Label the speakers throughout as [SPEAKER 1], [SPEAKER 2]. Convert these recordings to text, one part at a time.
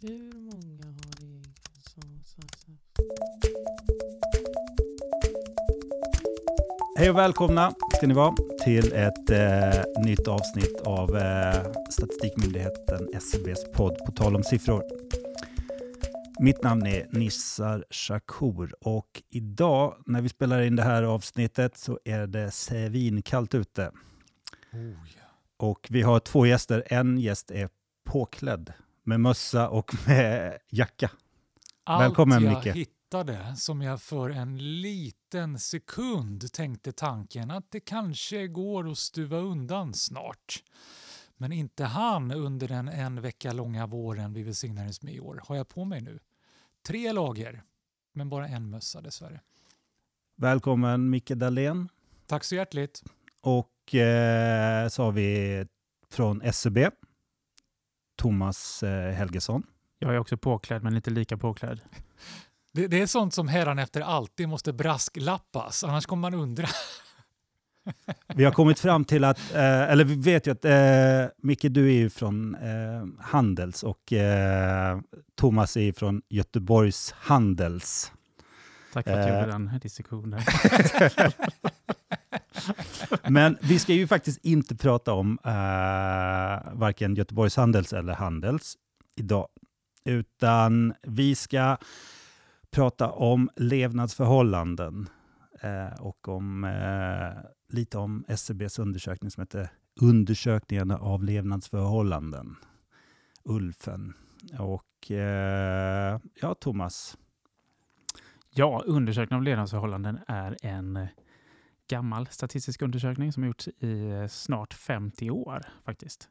[SPEAKER 1] Hur många har egentligen så, så, så.
[SPEAKER 2] Hej och välkomna ska ni vara till ett eh, nytt avsnitt av eh, Statistikmyndigheten SCBs podd På tal om siffror. Mitt namn är Nissar Shakur och idag när vi spelar in det här avsnittet så är det svinkallt ute.
[SPEAKER 3] Oh, ja.
[SPEAKER 2] Och vi har två gäster. En gäst är påklädd med mössa och med jacka.
[SPEAKER 3] Allt
[SPEAKER 2] Välkommen,
[SPEAKER 3] jag
[SPEAKER 2] Micke.
[SPEAKER 3] hittade som jag för en liten sekund tänkte tanken att det kanske går att stuva undan snart. Men inte han under den en vecka långa våren vi välsignades med i år har jag på mig nu. Tre lager, men bara en mössa dessvärre.
[SPEAKER 2] Välkommen Micke Dahlén.
[SPEAKER 3] Tack så hjärtligt.
[SPEAKER 2] Och eh, så har vi från SCB, Thomas eh, Helgesson.
[SPEAKER 4] Jag är också påklädd, men inte lika påklädd.
[SPEAKER 3] Det, det är sånt som hädanefter alltid måste brasklappas, annars kommer man undra.
[SPEAKER 2] Vi har kommit fram till att, eh, eller vi vet ju att eh, Micke, du är ju från eh, Handels och eh, Thomas är ju från Göteborgs Handels.
[SPEAKER 4] Tack för att du
[SPEAKER 2] Eh.
[SPEAKER 4] gjorde den diskussionen.
[SPEAKER 2] Men vi ska ju faktiskt inte prata om uh, varken Göteborgs Handels eller Handels idag, utan vi ska prata om levnadsförhållanden uh, och om, uh, lite om SCBs undersökning som heter Undersökningarna av levnadsförhållanden, ULFen. Och ja, Thomas,
[SPEAKER 4] Ja, undersökning av levnadsförhållanden är en eh, gammal statistisk undersökning som gjorts i eh, snart 50 år faktiskt.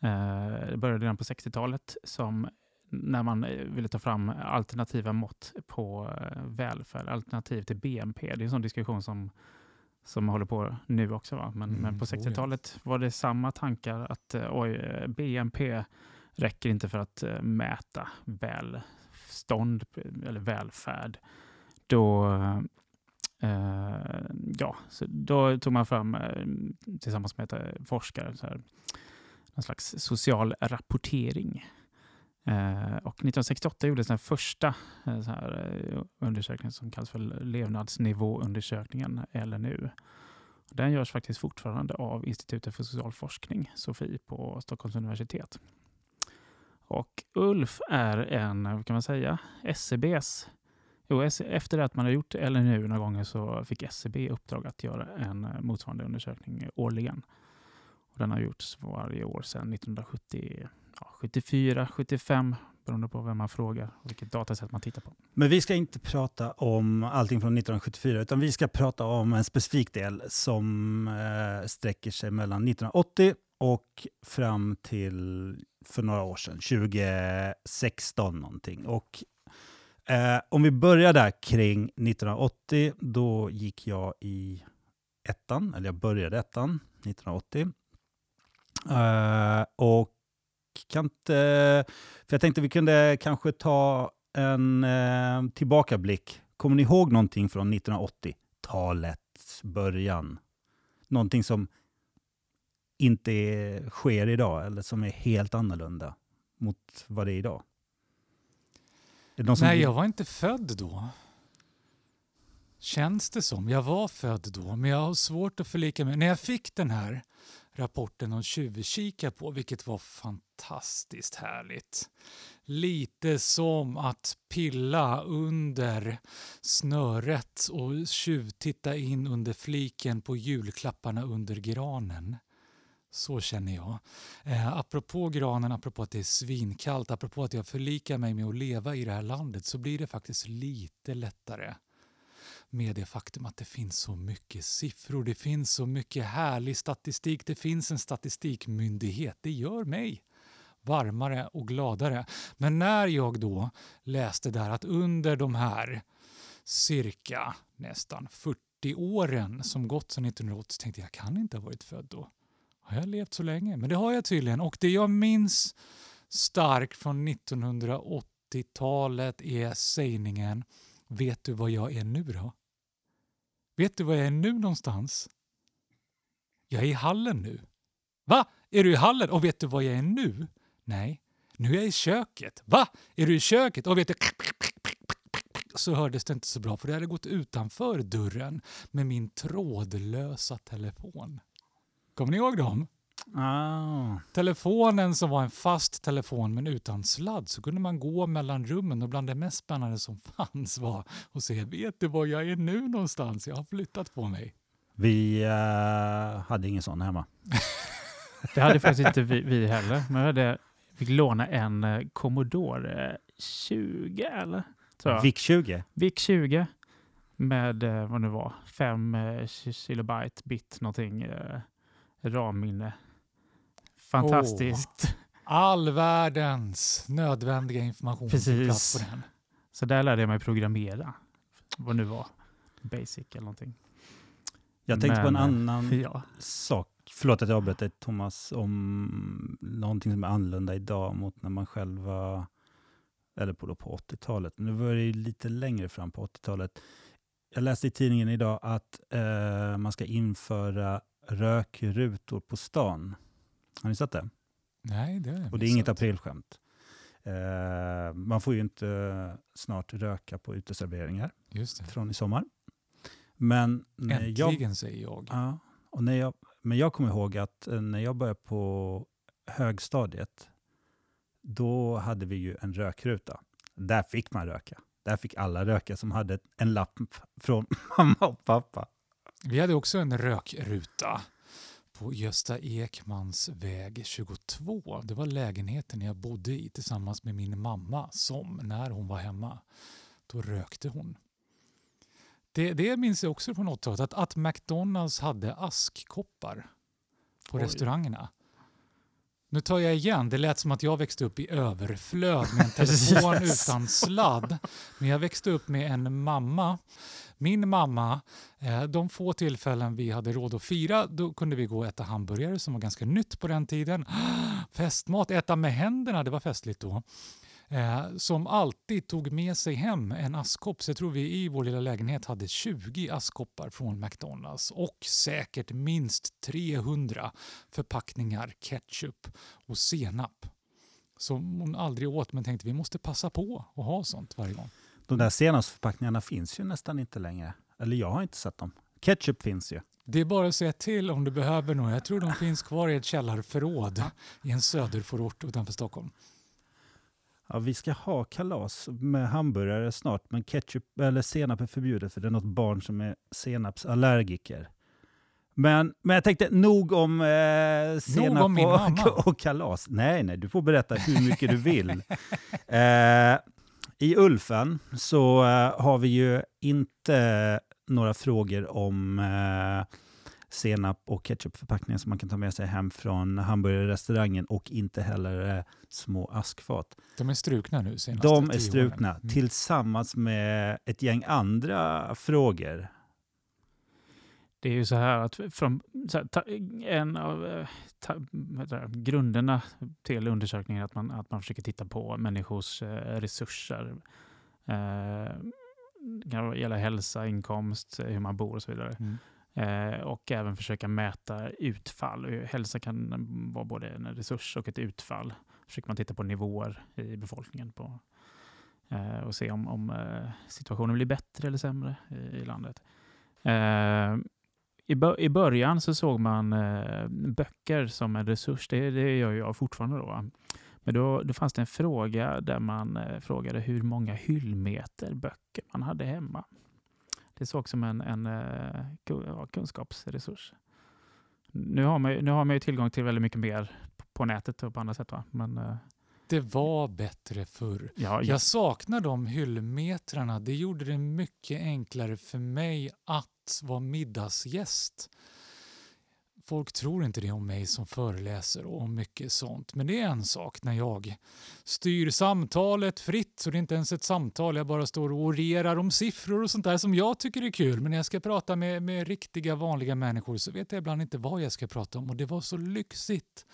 [SPEAKER 4] Eh, Det började redan på 60-talet som när man eh, ville ta fram alternativa mått på välfärd, alternativ till BNP. Det är en sån diskussion som, som håller på nu också. Va? Men,
[SPEAKER 3] Mm,
[SPEAKER 4] men på
[SPEAKER 3] oh ja.
[SPEAKER 4] 60-talet var det samma tankar att oj, BNP räcker inte för att mäta välstånd eller välfärd. Då, Eh, ja, så då tog man fram eh, tillsammans med ett eh, forskare så här, någon slags social rapportering. Och 1968 gjordes den första så här, undersökningen som kallas för levnadsnivåundersökningen, LNU. Den görs faktiskt fortfarande av Institutet för social forskning, SOFI, på Stockholms universitet. Och ULF är en, vad kan man säga, SCBs Jo, efter att man har gjort LNU några gånger så fick SCB i uppdrag att göra en eh, motsvarande undersökning årligen. Och den har gjorts varje år sedan 1974, ja, 75 beroende på vem man frågar och vilket datasätt man tittar på.
[SPEAKER 2] Men vi ska inte prata om allting från 1974 utan vi ska prata om en specifik del som eh, sträcker sig mellan 1980 och fram till för några år sedan, 2016 någonting. Och, eh, om vi börjar där kring 1980, då gick jag i ettan, eller jag började ettan 1980. Eh, och kan inte, för jag tänkte vi kunde kanske ta en eh, tillbakablick. Kommer ni ihåg någonting från 1980-talets början? Någonting som inte är, sker idag eller som är helt annorlunda mot vad det är idag? Är det någon som
[SPEAKER 3] Nej, jag var inte född då. Känns det som. Jag var född då, men jag har svårt att förlika mig. När jag fick den här rapporten att tjuvkika på, vilket var fantastiskt härligt. Lite som att pilla under snöret och tjuvtitta in under fliken på julklapparna under granen. Så känner jag. Eh, apropå granen, apropå att det är svinkallt, apropå att jag förlikar mig med att leva i det här landet så blir det faktiskt lite lättare med det faktum att det finns så mycket siffror, det finns så mycket härlig statistik, det finns en statistikmyndighet. Det gör mig varmare och gladare. Men när jag då läste där att under de här cirka nästan 40 åren som gått sedan 1980 så tänkte jag, jag kan inte ha varit född då. Har jag levt så länge? Men det har jag tydligen. Och det jag minns starkt från 1980-talet är sägningen Vet du vad jag är nu då? Vet du var jag är nu någonstans? Jag är i hallen nu. Va? Är du i hallen? Och vet du vad jag är nu? Nej, Nu är jag i köket. Va? Är du i köket? Och vet du, så hördes det inte så bra för det hade gått utanför dörren med min trådlösa telefon. Kommer ni ihåg dem?
[SPEAKER 2] Ah.
[SPEAKER 3] Telefonen som var en fast telefon men utan sladd så kunde man gå mellan rummen och bland det mest spännande som fanns var att se, vet du var jag är nu någonstans? Jag har flyttat på mig.
[SPEAKER 2] Vi eh, hade ingen sån hemma.
[SPEAKER 4] Det hade faktiskt inte vi, vi heller. Men vi hade, fick låna en eh, Commodore 20 eller? Så,
[SPEAKER 2] VIC 20.
[SPEAKER 4] VIC 20 med eh, vad det nu var, 5 eh, kilobyte bit någonting eh, RAM-minne. Fantastiskt.
[SPEAKER 3] All världens nödvändiga information
[SPEAKER 4] Precis.
[SPEAKER 3] på den.
[SPEAKER 4] Så där lärde jag mig programmera. Vad nu var. Basic eller någonting.
[SPEAKER 2] Jag tänkte på en
[SPEAKER 4] Men,
[SPEAKER 2] annan
[SPEAKER 4] Ja.
[SPEAKER 2] sak. Förlåt att jag avbröt dig Thomas, om någonting som är annorlunda idag mot när man själv var, eller på, på 80-talet. Nu var det ju lite längre fram på 80-talet. Jag läste i tidningen idag att eh, man ska införa rökrutor på stan. Har ni sett det?
[SPEAKER 3] Nej, det har jag
[SPEAKER 2] Och det är inget aprilskämt. Eh, man får ju inte snart röka på uteserveringar från i sommar. Men när jag
[SPEAKER 3] Äntligen säger jag.
[SPEAKER 2] Ja, och när jag, men jag kommer ihåg att eh, när jag började på högstadiet, då hade vi ju en rökruta. Där fick man röka. Där fick alla röka som hade en lapp från mamma och pappa.
[SPEAKER 3] Vi hade också en rökruta på Gösta Ekmans väg 22. Det var lägenheten jag bodde i tillsammans med min mamma som, när hon var hemma, då rökte hon. Det, det minns jag också från 80-talet, att, att McDonalds hade askkoppar på
[SPEAKER 4] Oj.
[SPEAKER 3] restaurangerna. Nu tar jag igen, det lät som att jag växte upp i överflöd med en telefon utan sladd. Men jag växte upp med en mamma. Min mamma, eh, de få tillfällen vi hade råd att fira, då kunde vi gå och äta hamburgare som var ganska nytt på den tiden. Festmat, äta med händerna, det var festligt då. Eh, som alltid tog med sig hem en askkopp. Så jag tror vi i vår lilla lägenhet hade 20 askkoppar från McDonalds och säkert minst 300 förpackningar ketchup och senap. Som hon aldrig åt men tänkte vi måste passa på att ha sånt varje gång.
[SPEAKER 2] De där senapsförpackningarna finns ju nästan inte längre. Eller jag har inte sett dem. Ketchup finns ju.
[SPEAKER 3] Det är bara att säga till om du behöver något. Jag tror de finns kvar i ett källarförråd i en söderförort utanför Stockholm.
[SPEAKER 2] Ja, vi ska ha kalas med hamburgare snart, men ketchup eller senap är förbjudet för det är något barn som är senapsallergiker. Men, men jag tänkte nog om eh, senap
[SPEAKER 3] om min mamma.
[SPEAKER 2] och, och kalas. Nej, nej, du får berätta hur mycket du vill. Eh, I Ulfen så eh, har vi ju inte några frågor om eh, senap och ketchupförpackningar som man kan ta med sig hem från hamburgerrestaurangen och inte heller eh, små askfat.
[SPEAKER 3] De är strukna nu senaste
[SPEAKER 2] De är strukna.
[SPEAKER 3] Mm.
[SPEAKER 2] tillsammans med ett gäng andra frågor.
[SPEAKER 4] Det är ju så här att från, så här, ta, en av eh, ta, det, grunderna till undersökningen är att man, att man försöker titta på människors eh, resurser. Eh, det kan gälla hälsa, inkomst, hur man bor och så vidare.
[SPEAKER 3] Mm.
[SPEAKER 4] Eh, och även försöka mäta utfall. Eh, hälsa kan vara både en resurs och ett utfall. Försöker man titta på nivåer i befolkningen på, eh, och se om, om eh, situationen blir bättre eller sämre i, i landet. Eh, i, bör, I början så såg man eh, böcker som en resurs. Det, det gör jag fortfarande. Då. Men då, då fanns det en fråga där man eh, frågade hur många hyllmeter böcker man hade hemma. Det såg som en, en eh, ja, kunskapsresurs. Nu har, man, nu har man ju tillgång till väldigt mycket mer på, på nätet och på andra sätt. Va? Men eh,
[SPEAKER 3] Det var bättre förr.
[SPEAKER 4] ja, ja,
[SPEAKER 3] Jag saknar de hyllmetrarna. Det gjorde det mycket enklare för mig att vara middagsgäst. Folk tror inte det om mig som föreläser och om mycket sånt. Men det är en sak när jag styr samtalet fritt så det är inte ens ett samtal. Jag bara står och orerar om siffror och sånt där som jag tycker är kul. Men när jag ska prata med, med riktiga vanliga människor så vet jag ibland inte vad jag ska prata om. Och det var så lyxigt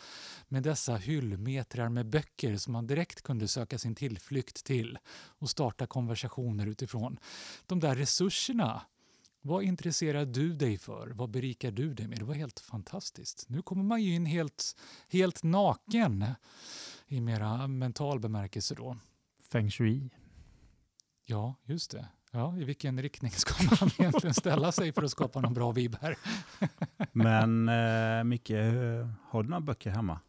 [SPEAKER 3] med dessa hyllmetrar med böcker som man direkt kunde söka sin tillflykt till och starta konversationer utifrån. De där resurserna. Vad intresserar du dig för? Vad berikar du dig med? Det var helt fantastiskt. Nu kommer man ju in helt, helt naken i mera mental bemärkelse då.
[SPEAKER 4] Feng shui.
[SPEAKER 3] Ja, just det. Ja, I vilken riktning ska man egentligen ställa sig för att skapa någon bra vibb här?
[SPEAKER 2] Men eh, Micke, har du några böcker hemma?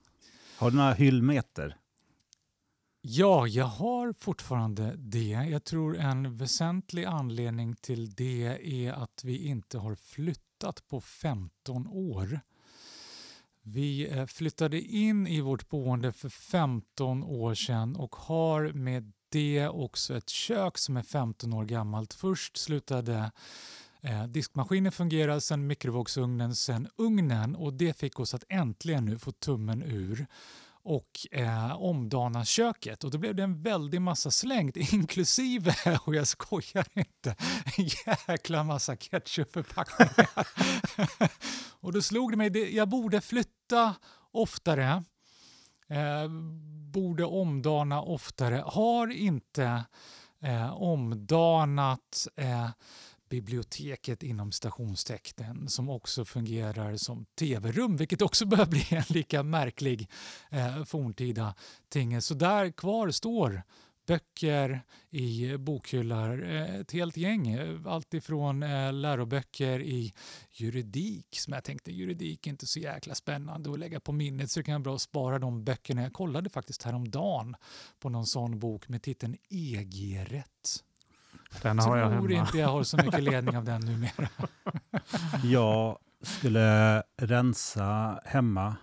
[SPEAKER 2] Har du några hyllmeter?
[SPEAKER 3] Ja, jag har fortfarande det. Jag tror en väsentlig anledning till det är att vi inte har flyttat på 15 år. Vi eh, flyttade in i vårt boende för 15 år sedan och har med det också ett kök som är 15 år gammalt. Först slutade eh, diskmaskinen fungera, sen mikrovågsugnen, sen ugnen och det fick oss att äntligen nu få tummen ur och eh, omdana köket. Och då blev det en väldig massa slängt, inklusive, och jag skojar inte, en jäkla massa ketchupförpackningar. och då slog det mig, det, jag borde flytta oftare, eh, borde omdana oftare, har inte eh, omdanat eh, biblioteket inom stationstecknen som också fungerar som tv-rum, vilket också börjar bli en lika märklig eh, forntida ting. Så där kvar står böcker i bokhyllar, eh, ett helt gäng. Eh, allt ifrån eh, läroböcker i juridik, som jag tänkte juridik är inte så jäkla spännande att lägga på minnet så det kan vara bra att spara de böckerna. Jag kollade faktiskt häromdagen på någon sån bok med titeln EG-rätt.
[SPEAKER 4] Den har jag
[SPEAKER 3] tror
[SPEAKER 4] hemma.
[SPEAKER 3] inte jag har så mycket ledning av den numera.
[SPEAKER 2] Jag skulle rensa hemma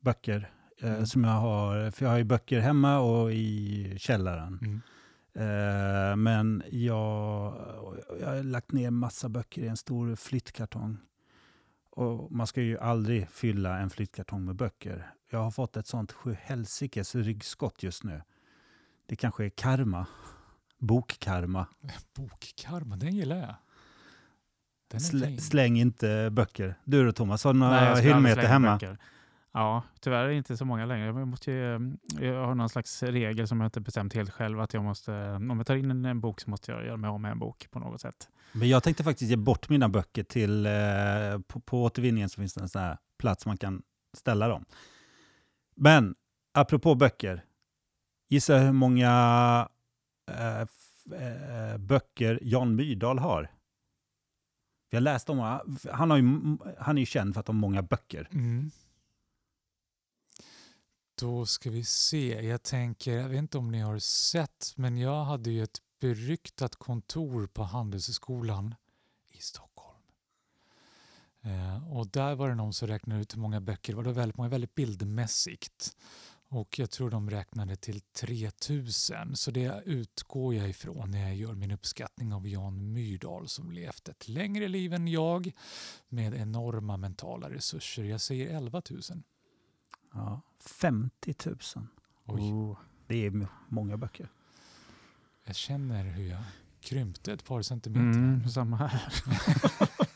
[SPEAKER 2] böcker eh,
[SPEAKER 3] Mm.
[SPEAKER 2] som jag har. För jag har ju böcker hemma och i källaren.
[SPEAKER 3] Mm.
[SPEAKER 2] Eh, men jag, jag har lagt ner massa böcker i en stor flyttkartong. Och man ska ju aldrig fylla en flyttkartong med böcker. Jag har fått ett sånt sjuhelsikes ryggskott just nu. Det kanske är karma. Bokkarma.
[SPEAKER 3] Bokkarma, den gillar jag. Den
[SPEAKER 2] Slä, släng inte böcker. Du då Thomas, har du några hyllmeter hemma?
[SPEAKER 4] böcker. Ja, tyvärr är det inte så många längre. Jag, måste ju, eh, jag har någon slags regel som jag inte bestämt helt själv. Att jag måste, om jag tar in en, en bok så måste jag göra mig av med en bok på något sätt.
[SPEAKER 2] Men jag tänkte faktiskt ge bort mina böcker till... Eh, på, på återvinningen så finns det en sån här plats man kan ställa dem. Men apropå böcker. Gissa hur många Eh, eh, böcker Jan Myrdal har? Vi har läst om han, har ju, han är ju känd för att ha många böcker.
[SPEAKER 3] Mm. Då ska vi se. Jag tänker, jag vet inte om ni har sett, men jag hade ju ett beryktat kontor på Handelshögskolan i Stockholm. Eh, och där var det någon som räknade ut hur många böcker, det var väldigt många, väldigt bildmässigt. Och jag tror de räknade till 3000, så det utgår jag ifrån när jag gör min uppskattning av Jan Myrdal som levt ett längre liv än jag med enorma mentala resurser. Jag säger 11 000.
[SPEAKER 2] Ja, 50 000.
[SPEAKER 3] Oj.
[SPEAKER 4] Oh.
[SPEAKER 2] Det är många böcker.
[SPEAKER 3] Jag känner hur jag krympte ett par centimeter.
[SPEAKER 4] Mm, samma här.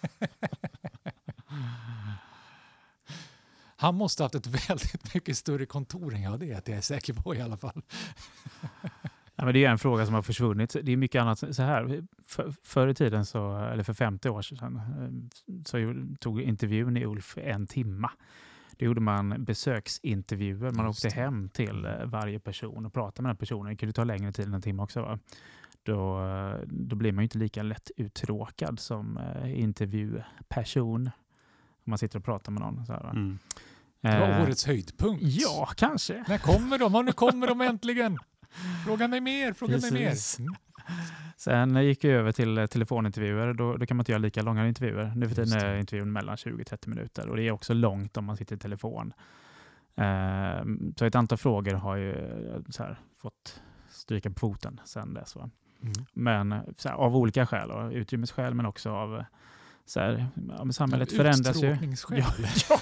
[SPEAKER 3] Han måste haft ett väldigt mycket större kontor än jag, det är jag är säker på i alla fall.
[SPEAKER 4] Ja, men det är en fråga som har försvunnit. Det är mycket annat. Så här, för, förr i tiden, så, eller för 50 år sedan, eh, så tog intervjun i Ulf en timma. Då gjorde man besöksintervjuer. Man
[SPEAKER 3] Just
[SPEAKER 4] åkte hem till eh, varje person och pratade med den personen. Det kunde ta längre tid än en timme också. Va? Då, eh, då blir man ju inte lika lätt uttråkad som intervjuperson. Om man sitter och pratar med någon. Så här?
[SPEAKER 2] Mm.
[SPEAKER 3] Det var
[SPEAKER 4] Eh,
[SPEAKER 3] årets höjdpunkt.
[SPEAKER 4] Ja, kanske.
[SPEAKER 3] När kommer de? Ja, nu kommer de äntligen! Fråga mig mer, fråga mig
[SPEAKER 4] Precis.
[SPEAKER 3] mer. Mm.
[SPEAKER 4] Sen gick jag över till eh, telefonintervjuer. Då, då kan man inte göra lika långa intervjuer. Nu för tiden
[SPEAKER 3] det.
[SPEAKER 4] är intervjun mellan 20-30 minuter och det är också långt om man sitter i telefon. Eh, så ett antal frågor har ju eh, här, fått stryka på foten sen dess.
[SPEAKER 3] Mm.
[SPEAKER 4] Men eh, här, av olika skäl, och utrymmesskäl men också av eh, så här, ja, men samhället förändras ju.
[SPEAKER 3] uttråkningsskäl.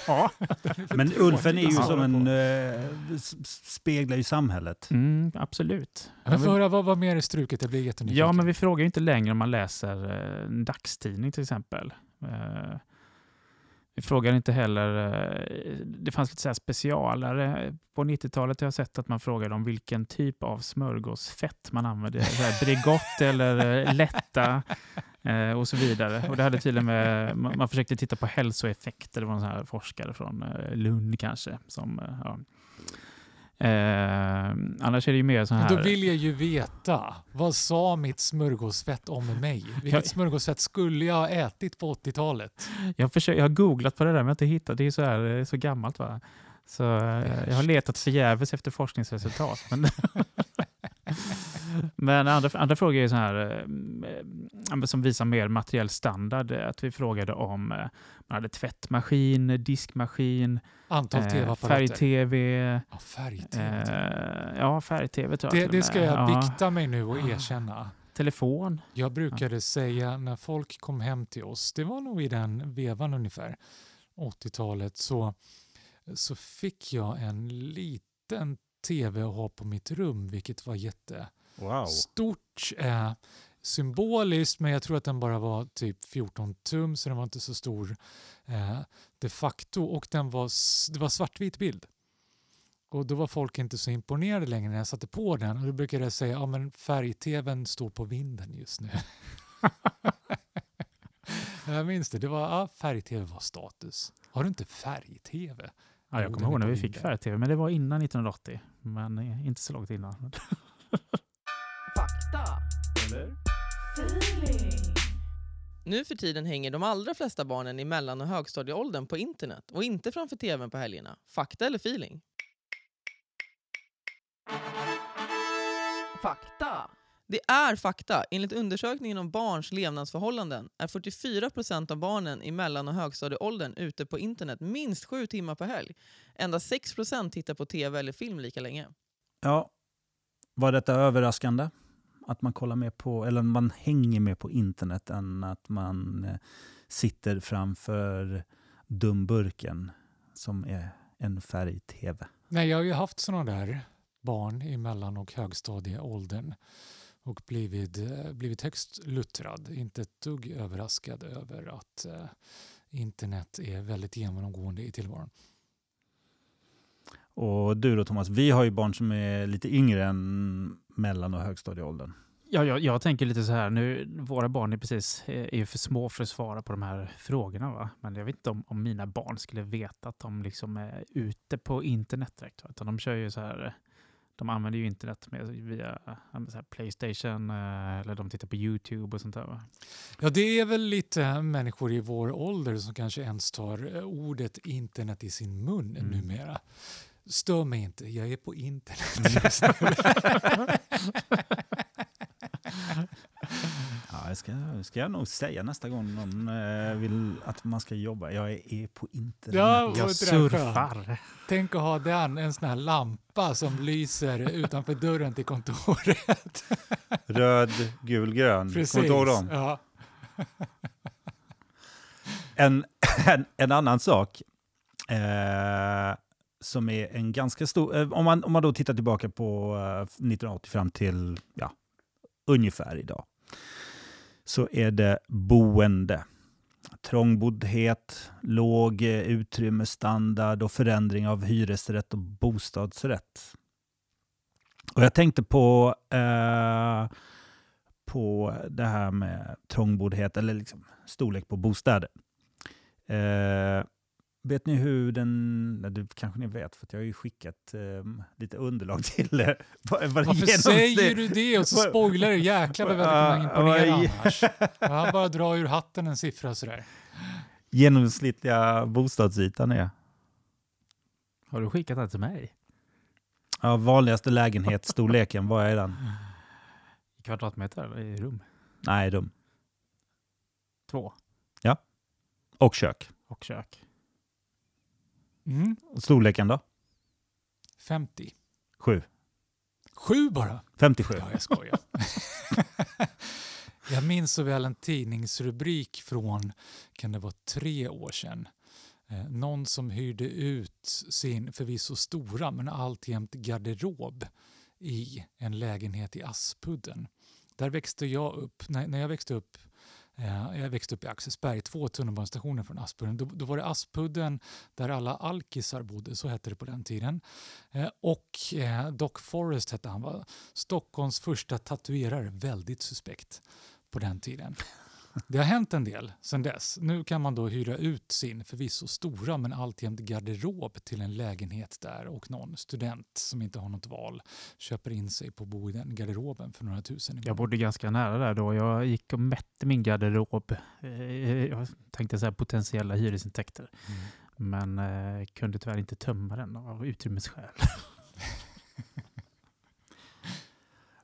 [SPEAKER 4] Ja,
[SPEAKER 2] Men Ulfen är ju som en... Eh, speglar ju samhället.
[SPEAKER 4] mm, absolut.
[SPEAKER 3] Men få höra, vad var mer i struket? Jag blir jättenyfiken.
[SPEAKER 4] Ja, men vi frågar ju inte längre om man läser eh, en dagstidning till exempel. Eh, vi frågar inte heller, eh, det fanns lite så här specialare. På 90-talet har jag sett att man frågade om vilken typ av smörgåsfett man använde. Så Bregott eller eh, lätta och så vidare. Och det hade till och med, man, man försökte titta på hälsoeffekter. Det var en sån här forskare från eh, Lund kanske. Som, eh, ja. Eh, annars är det ju mer så
[SPEAKER 3] Men
[SPEAKER 4] här...
[SPEAKER 3] Då vill jag ju veta, vad sa mitt smörgåsfett om mig? Vilket
[SPEAKER 4] Jag-
[SPEAKER 3] smörgåsfett skulle jag ha ätit på 80-talet?
[SPEAKER 4] Jag, försöker, jag har googlat på det där men jag har inte hittat. Det är så, här, så gammalt va? Så eh, jag har letat förgäves efter forskningsresultat. Men, men andra, andra frågor är så här, eh, ja, men som visar mer materiell standard. eh, Att vi frågade om eh, man hade tvättmaskin, diskmaskin,
[SPEAKER 3] Antal tv-apparater.
[SPEAKER 4] färg-tv.
[SPEAKER 3] Ja, färg-tv.
[SPEAKER 4] Eh, ja, färg-tv tror jag.
[SPEAKER 3] det, ska jag
[SPEAKER 4] ja,
[SPEAKER 3] bikta mig nu och erkänna.
[SPEAKER 4] Telefon.
[SPEAKER 3] Jag brukade säga när folk kom hem till oss, det var nog i den vevan ungefär, 80-talet, så, så fick jag en liten tv att ha på mitt rum, vilket var jättestort.
[SPEAKER 2] Wow.
[SPEAKER 3] Eh, symboliskt, men jag tror att den bara var typ 14 tum, så den var inte så stor eh, de facto. Och den var, det var svartvit bild. Och då var folk inte så imponerade längre när jag satte på den. Och då brukade jag säga, ja men färg-tvn står på vinden just nu. jag minns det, det var, ja, färg-tv var status. Har du inte färg-tv?
[SPEAKER 4] Ja, jag kommer ihåg
[SPEAKER 3] är
[SPEAKER 4] när vi fick färg-tv, men det var innan 1980. Men eh, inte så långt innan.
[SPEAKER 5] Fakta. Feeling. Nu för tiden hänger de allra flesta barnen i mellan och högstadieåldern på internet och inte framför tvn på helgerna. Fakta eller feeling? Fakta. Det är fakta. Enligt undersökningen om barns levnadsförhållanden är 44 procent av barnen i mellan och högstadieåldern ute på internet minst sju timmar per helg. Endast 6 procent tittar på tv eller film lika länge.
[SPEAKER 2] Ja, var detta överraskande? Att man kollar mer på, eller man hänger mer på internet än att man eh, sitter framför dumburken som är en färg-tv.
[SPEAKER 3] Nej, jag har ju haft sådana där barn i mellan och högstadieåldern och blivit, eh, blivit högst luttrad. Inte ett dugg överraskad över att eh, internet är väldigt genomgående i tillvaron.
[SPEAKER 2] Och du då Thomas, vi har ju barn som är lite yngre än mellan och högstadieåldern.
[SPEAKER 4] Ja, jag, jag tänker lite så här, nu, våra barn är precis eh, är ju för små för att svara på de här frågorna. Va? Men jag vet inte om, om mina barn skulle veta att de liksom är ute på internet direkt. Va? Utan de kör ju så här, de använder ju internet med, via här Playstation eh, eller de tittar på YouTube och sånt där. Va?
[SPEAKER 3] Ja, det är väl lite människor i vår ålder som kanske ens tar eh, ordet internet i sin mun
[SPEAKER 4] Mm.
[SPEAKER 3] numera. Stör mig inte, jag är på internet just nu.
[SPEAKER 2] Ja, det ska, ska jag nog säga nästa gång någon eh, vill att man ska jobba. Jag är, är på internet.
[SPEAKER 3] Ja,
[SPEAKER 4] Jag surfar.
[SPEAKER 3] Tänk att ha den, en sån här lampa som lyser utanför dörren till kontoret.
[SPEAKER 2] Röd, gul, grön. Kommer du ihåg dem?
[SPEAKER 3] Ja.
[SPEAKER 2] En, en, en annan sak eh, som är en ganska stor... Eh, om, man, om man då tittar tillbaka på eh, 1980 fram till ja, ungefär idag så är det boende. Trångboddhet, låg eh, utrymmesstandard och förändring av hyresrätt och bostadsrätt. Och jag tänkte på, eh, på det här med trångboddhet, eller liksom storlek på bostäder. Eh, vet ni hur den... Nej, det kanske ni vet, för att jag har ju skickat eh, lite underlag till er. Vad- vad
[SPEAKER 3] Varför säger du det och så spoilar du? Jäklar vad vi hade kunnat imponera
[SPEAKER 2] Ja,
[SPEAKER 3] annars. Han bara drar ur hatten en siffra sådär.
[SPEAKER 2] Genomsnittliga bostadsytan är?
[SPEAKER 4] Har du skickat det till mig?
[SPEAKER 2] Ja, vanligaste lägenhetsstorleken, vad är den?
[SPEAKER 4] I kvadratmeter eller i rum?
[SPEAKER 2] Nej, rum.
[SPEAKER 4] Två.
[SPEAKER 2] Och kök.
[SPEAKER 4] Och kök.
[SPEAKER 3] Mm.
[SPEAKER 2] Storleken då?
[SPEAKER 3] 50.
[SPEAKER 2] Sju.
[SPEAKER 3] Sju bara?
[SPEAKER 2] 57.
[SPEAKER 3] Ja, jag skojar. jag minns så väl en tidningsrubrik från, kan det vara tre år sedan? Eh, någon som hyrde ut sin förvisso stora men alltjämt garderob i en lägenhet i Aspudden. Där växte jag upp. När, när jag växte upp Eh, jag växte upp i Axelsberg, två tunnelbanestationer från Aspudden. Då, då var det Aspudden där alla alkisar bodde, så hette det på den tiden. Eh, och eh, Doc Forrest hette han. var Stockholms första tatuerare, väldigt suspekt på den tiden. Det har hänt en del sedan dess. Nu kan man då hyra ut sin förvisso stora men alltjämt garderob till en lägenhet där och någon student som inte har något val köper in sig på att bo i den garderoben för några tusen
[SPEAKER 4] Jag bodde ganska nära där då. Jag gick och mätte min garderob. Eh, Jag tänkte säga potentiella hyresintäkter.
[SPEAKER 3] Mm.
[SPEAKER 4] Men eh, kunde tyvärr inte tömma den av utrymmesskäl.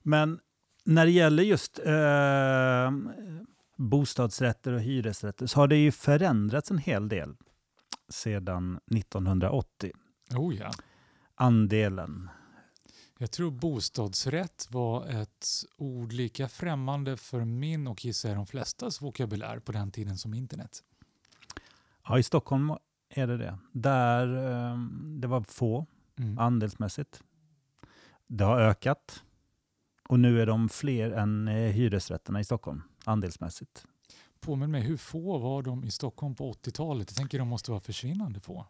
[SPEAKER 2] Men när det gäller just eh, bostadsrätter och hyresrätter så har det ju förändrats en hel del sedan 1980.
[SPEAKER 3] Oh ja.
[SPEAKER 2] Andelen.
[SPEAKER 3] Jag tror bostadsrätt var ett ord lika främmande för min och gissar jag de flestas vokabulär på den tiden som internet.
[SPEAKER 2] Ja, i Stockholm är det det. Där eh, det var få
[SPEAKER 3] Mm.
[SPEAKER 2] andelsmässigt. Det har ökat. Och nu är de fler än eh, hyresrätterna i Stockholm andelsmässigt.
[SPEAKER 3] Påminn mig, hur få var de i Stockholm på 80-talet? Jag tänker de måste vara försvinnande få.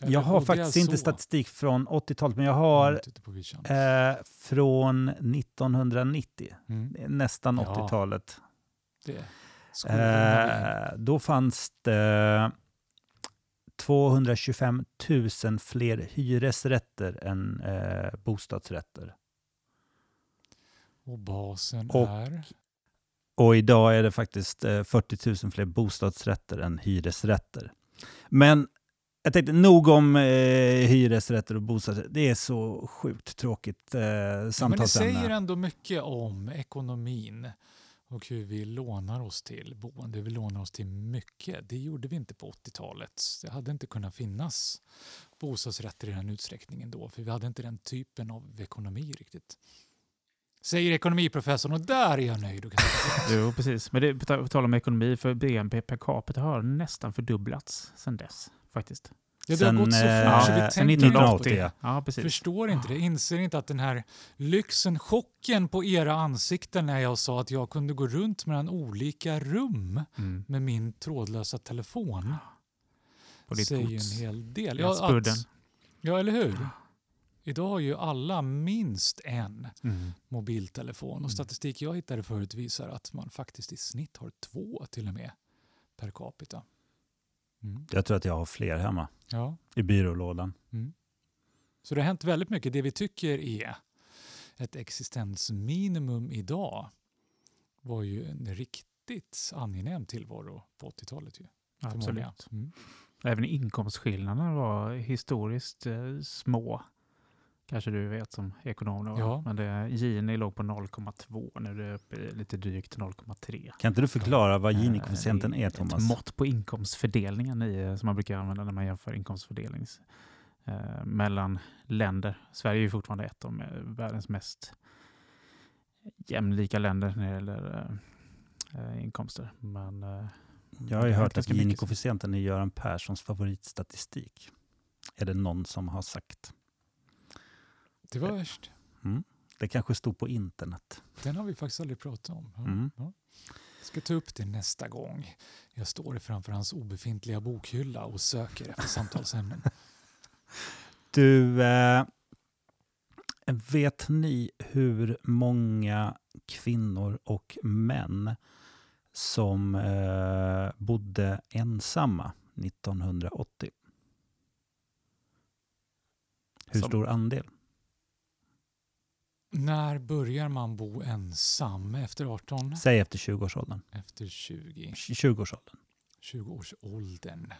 [SPEAKER 3] Eller
[SPEAKER 2] Jag har faktiskt inte statistik från 80-talet, men jag har
[SPEAKER 3] vischan.
[SPEAKER 2] eh, från 1990,
[SPEAKER 3] Mm,
[SPEAKER 2] nästan
[SPEAKER 3] Ja.
[SPEAKER 2] 80-talet.
[SPEAKER 3] det. Skolorna vi-
[SPEAKER 2] Eh, då fanns det 225 000 fler hyresrätter än eh, bostadsrätter.
[SPEAKER 3] Och basen
[SPEAKER 2] och-
[SPEAKER 3] är?
[SPEAKER 2] Och idag är det faktiskt eh, 40 000 fler bostadsrätter än hyresrätter. Men jag tänkte nog om eh, hyresrätter och bostadsrätter. Det är så sjukt tråkigt eh,
[SPEAKER 3] Ja, men det
[SPEAKER 2] samtalsämne.
[SPEAKER 3] säger ändå mycket om ekonomin och hur vi lånar oss till boende. Vi lånar oss till mycket. Det gjorde vi inte på 80-talet. Det hade inte kunnat finnas bostadsrätter i den utsträckningen då, för vi hade inte den typen av ekonomi riktigt. Säger ekonomiprofessorn och där är jag nöjd.
[SPEAKER 4] Jo, precis. Men det, på ta- på tal om ekonomi, för BNP per capita har nästan fördubblats sedan dess. Faktiskt.
[SPEAKER 3] ja, det har
[SPEAKER 2] Sen,
[SPEAKER 3] gått så
[SPEAKER 2] eh,
[SPEAKER 3] fort så vi tänker
[SPEAKER 2] 1980,
[SPEAKER 3] inte på det.
[SPEAKER 2] ja.
[SPEAKER 4] Ja, precis.
[SPEAKER 3] Förstår inte det, inser inte att den här lyxen, chocken på era ansikten när jag sa att jag kunde gå runt mellan olika rum
[SPEAKER 4] Mm.
[SPEAKER 3] med min trådlösa telefon
[SPEAKER 4] På ditt
[SPEAKER 3] säger
[SPEAKER 4] gods.
[SPEAKER 3] en hel del.
[SPEAKER 4] Ja,
[SPEAKER 3] att- ja, eller hur? Idag har ju alla minst en
[SPEAKER 4] Mm.
[SPEAKER 3] mobiltelefon
[SPEAKER 4] Mm.
[SPEAKER 3] och statistik jag hittade förut visar att man faktiskt i snitt har två till och med per capita. Mm.
[SPEAKER 2] Jag tror att jag har fler hemma
[SPEAKER 3] Ja.
[SPEAKER 2] i byrålådan.
[SPEAKER 3] Mm. Så det har hänt väldigt mycket. Det vi tycker är ett existensminimum idag var ju en riktigt angenäm tillvaro på 80-talet. Ju.
[SPEAKER 4] Absolut.
[SPEAKER 3] Mm.
[SPEAKER 4] Även inkomstskillnaderna var historiskt eh, små. Kanske du vet som ekonom. Då?
[SPEAKER 3] Ja.
[SPEAKER 4] Men det, Gini låg på 0,2. Nu är det uppe i lite drygt 0,3.
[SPEAKER 2] Kan inte du förklara vad
[SPEAKER 4] Eh,
[SPEAKER 2] Gini-koefficienten är,
[SPEAKER 4] Ett
[SPEAKER 2] Thomas?
[SPEAKER 4] mått på inkomstfördelningen i, eh, som man brukar använda när man jämför inkomstfördelning eh, mellan länder. Sverige är ju fortfarande ett av eh, världens mest jämlika länder när det gäller eh, inkomster. Men, eh,
[SPEAKER 2] Jag har ju hört att Gini-koefficienten är Göran Perssons favoritstatistik. Är det någon som har sagt.
[SPEAKER 3] Det var värst.
[SPEAKER 2] Mm. Det kanske stod på internet.
[SPEAKER 3] Den har vi faktiskt aldrig pratat om. Ja,
[SPEAKER 2] Mm.
[SPEAKER 3] ja. Jag ska ta upp det nästa gång jag står framför hans obefintliga bokhylla och söker efter samtalsämnen.
[SPEAKER 2] Du, eh, vet ni hur många kvinnor och män som eh, bodde ensamma 1980? Hur
[SPEAKER 4] Som-
[SPEAKER 2] stor andel?
[SPEAKER 3] När börjar man bo ensam? Efter 18?
[SPEAKER 2] Säg efter 20-årsåldern.
[SPEAKER 3] Efter 20?
[SPEAKER 2] 20-årsåldern.
[SPEAKER 3] 20-årsåldern.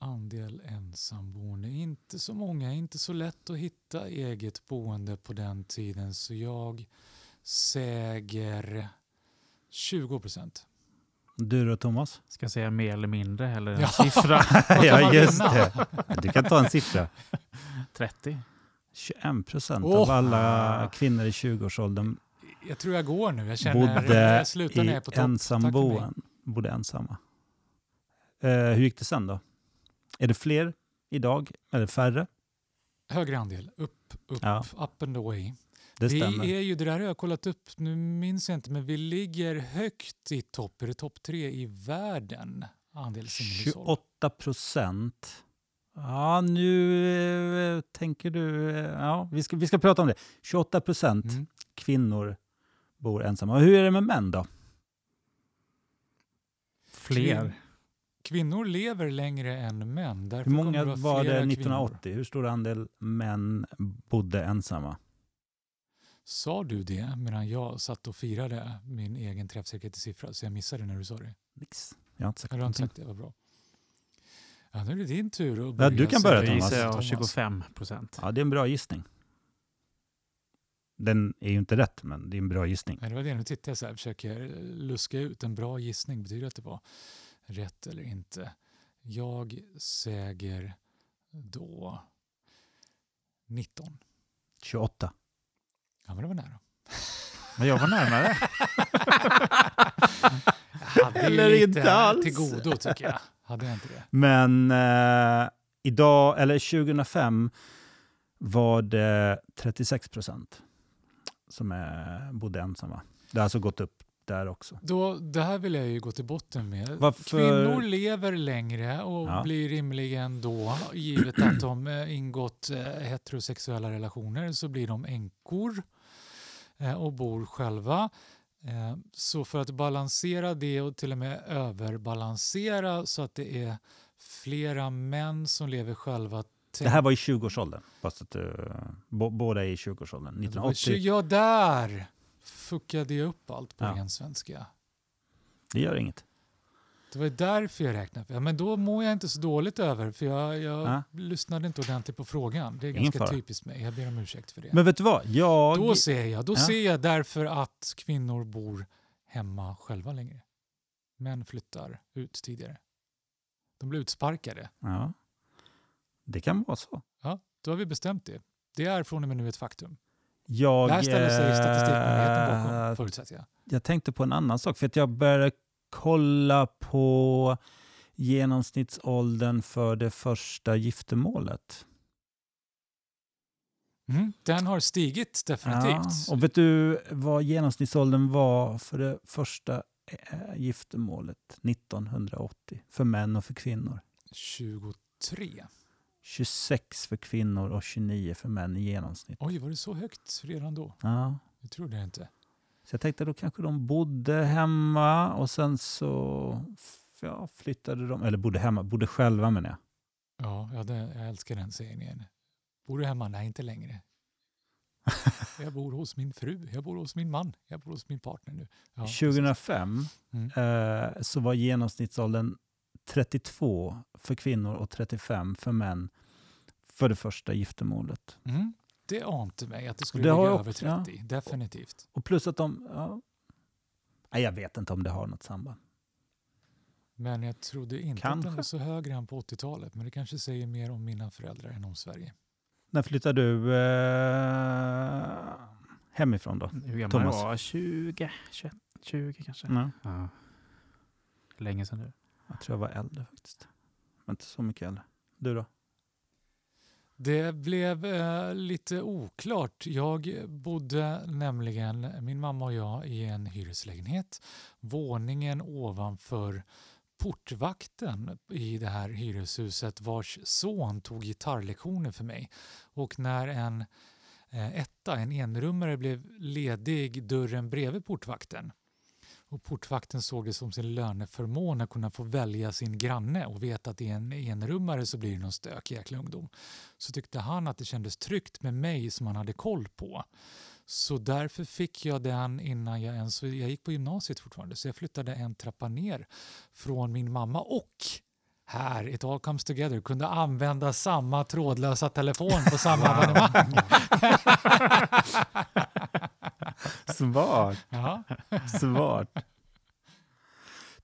[SPEAKER 3] Andel ensamboende. Inte så många, inte så lätt att hitta eget boende på den tiden så jag säger 20 procent.
[SPEAKER 2] Du då Thomas?
[SPEAKER 4] ska jag säga mer eller mindre eller en
[SPEAKER 3] Ja.
[SPEAKER 4] siffra?
[SPEAKER 2] ja, just det. Du kan ta en siffra.
[SPEAKER 4] 30?
[SPEAKER 2] 21 procent
[SPEAKER 3] Åh!
[SPEAKER 2] av alla kvinnor i 20-årsåldern
[SPEAKER 3] Jag tror jag går nu. Jag känner
[SPEAKER 2] bodde
[SPEAKER 3] jag slutar när jag är på topp.
[SPEAKER 2] Ensamboen. Bodde ensamma. Eh, hur gick det sen då? Är det fler idag? Eller färre?
[SPEAKER 3] Högre andel. Upp, upp,
[SPEAKER 2] Ja.
[SPEAKER 3] up and away.
[SPEAKER 2] Det
[SPEAKER 3] vi
[SPEAKER 2] stämmer.
[SPEAKER 3] är ju, det där har jag kollat upp, nu minns jag inte, men vi ligger högt i topp. Är det topp tre i världen? Andel singelhushåll.
[SPEAKER 2] 28 procent. Ja, nu eh, tänker du... eh, Ja, vi ska, vi ska prata om det. 28 procent
[SPEAKER 3] Mm.
[SPEAKER 2] kvinnor bor ensamma. Och hur är det med män då?
[SPEAKER 4] Fler.
[SPEAKER 3] Kvin- Kvinnor lever längre än män. Därför
[SPEAKER 2] Hur
[SPEAKER 3] kommer
[SPEAKER 2] många
[SPEAKER 3] vara
[SPEAKER 2] var det
[SPEAKER 3] flera
[SPEAKER 2] 1980? Hur stor andel män bodde ensamma?
[SPEAKER 3] Sa du det medan jag satt och firade min egen träffsäkerhet i siffra så jag missade när du sa det?
[SPEAKER 2] Nix. Jag har inte sagt
[SPEAKER 3] Har du inte
[SPEAKER 2] någonting.
[SPEAKER 3] sagt det? Vad bra. Ja, nu är det din tur att
[SPEAKER 2] Ja,
[SPEAKER 3] börja.
[SPEAKER 2] du kan börja,
[SPEAKER 4] Jag
[SPEAKER 2] Thomas.
[SPEAKER 4] gissar jag
[SPEAKER 3] Thomas.
[SPEAKER 4] 25 procent.
[SPEAKER 2] Ja, det är en bra gissning. Den är ju inte rätt, men det är en bra gissning.
[SPEAKER 3] Nej, det var det. Nu tittar jag så här försöker luska ut en bra gissning. Betyder det att det var rätt eller inte? Jag säger då 19.
[SPEAKER 2] 28.
[SPEAKER 3] Ja, men det var nära.
[SPEAKER 4] Men jag var närmare.
[SPEAKER 3] Jag hade ju
[SPEAKER 2] Eller
[SPEAKER 3] lite
[SPEAKER 2] inte alls.
[SPEAKER 3] till godo tycker jag. Hade jag inte det?
[SPEAKER 2] Men eh, idag, eller 2005, var det 36 procent som är, bodde ensamma. Det har alltså gått upp där också.
[SPEAKER 3] Då, det här vill jag ju gå till botten med.
[SPEAKER 2] Varför-
[SPEAKER 3] Kvinnor lever längre och
[SPEAKER 2] Ja.
[SPEAKER 3] blir rimligen då, givet att de eh, ingått eh, heterosexuella relationer, så blir de änkor eh, och bor själva. Eh, Så för att balansera det och till och med överbalansera så att det är flera män som lever själva.
[SPEAKER 2] Det här var i 20-årsåldern. Fast att, uh, båda är i 20-årsåldern.
[SPEAKER 3] Det var
[SPEAKER 2] 1980.
[SPEAKER 3] tju- Ja, där fuckade jag upp allt på
[SPEAKER 2] Ja.
[SPEAKER 3] ren svenska.
[SPEAKER 2] Det gör inget.
[SPEAKER 3] Det var därför jag räknade. Ja, men då mår jag inte så dåligt över, för jag, jag
[SPEAKER 2] Ja.
[SPEAKER 3] lyssnade inte ordentligt på frågan. Det är ganska
[SPEAKER 2] fara.
[SPEAKER 3] typiskt mig. Jag ber om ursäkt för det.
[SPEAKER 2] Men vet du vad? Jag...
[SPEAKER 3] då ser jag, då
[SPEAKER 2] Ja.
[SPEAKER 3] ser jag därför att kvinnor bor hemma själva längre. Män flyttar ut tidigare. De blir utsparkade.
[SPEAKER 2] Ja. Det kan vara så.
[SPEAKER 3] Ja, då har vi bestämt det. Det är från och med nu ett faktum.
[SPEAKER 2] Jag,
[SPEAKER 3] Det här ställer sig Statistikmyndigheten
[SPEAKER 2] eh,
[SPEAKER 3] bakom, förutsätter jag.
[SPEAKER 2] jag tänkte på en annan sak. För att jag började kolla på genomsnittsåldern för det första giftermålet.
[SPEAKER 3] Mm, den har stigit definitivt.
[SPEAKER 2] Ja, och vet du vad genomsnittsåldern var för det första eh, giftermålet 1980? För män och för kvinnor.
[SPEAKER 3] 23.
[SPEAKER 2] 26 för kvinnor och 29 för män i genomsnitt.
[SPEAKER 3] Oj, var det så högt redan då?
[SPEAKER 2] Ja.
[SPEAKER 3] Jag trodde det inte.
[SPEAKER 2] Så jag tänkte då kanske de bodde hemma och sen så ja, flyttade de, eller bodde hemma, bodde själva menar jag.
[SPEAKER 3] Ja, ja det, jag älskar den sägningen. Bor du hemma? Nej, inte längre. Jag bor hos min fru, jag bor hos min man, jag bor hos min partner nu. Ja, precis.
[SPEAKER 2] 2005
[SPEAKER 3] Mm.
[SPEAKER 2] eh, så var genomsnittsåldern 32 för kvinnor och 35 för män för det första giftermålet.
[SPEAKER 3] Mm. Det ante mig att det skulle
[SPEAKER 2] det
[SPEAKER 3] ligga över
[SPEAKER 2] också, ja.
[SPEAKER 3] 30, definitivt.
[SPEAKER 2] Och plus att de... Ja, nej, jag vet inte om det har något samband.
[SPEAKER 3] Men jag trodde inte att
[SPEAKER 2] Kanske.
[SPEAKER 3] den var så hög redan på 80-talet. Men det kanske säger mer om mina föräldrar än om Sverige.
[SPEAKER 2] När flyttar du eh, hemifrån då?
[SPEAKER 4] Hur gammal
[SPEAKER 2] Thomas.
[SPEAKER 4] var? 20, 21, 20 kanske.
[SPEAKER 2] Ja.
[SPEAKER 4] Länge sedan nu.
[SPEAKER 2] jag tror jag var äldre faktiskt. Men inte så mycket äldre. Du då?
[SPEAKER 3] Det blev eh, lite oklart. Jag bodde nämligen, min mamma och jag, i en hyreslägenhet. Våningen ovanför portvakten i det här hyreshuset vars son tog gitarrlektioner för mig. Och när en eh, etta, en enrummare, blev ledig dörren bredvid portvakten och portvakten såg det som sin löneförmån att kunna få välja sin granne och veta att i en enrummare så blir det någon stökig jäkla ungdom så tyckte han att det kändes tryggt med mig som han hade koll på. Så därför fick jag den innan jag ens... Jag gick på gymnasiet fortfarande så jag flyttade en trappa ner från min mamma och här, it all comes together, kunde använda samma trådlösa telefon på samma abonnemang.
[SPEAKER 2] Smart.
[SPEAKER 3] Ja.
[SPEAKER 2] Smart.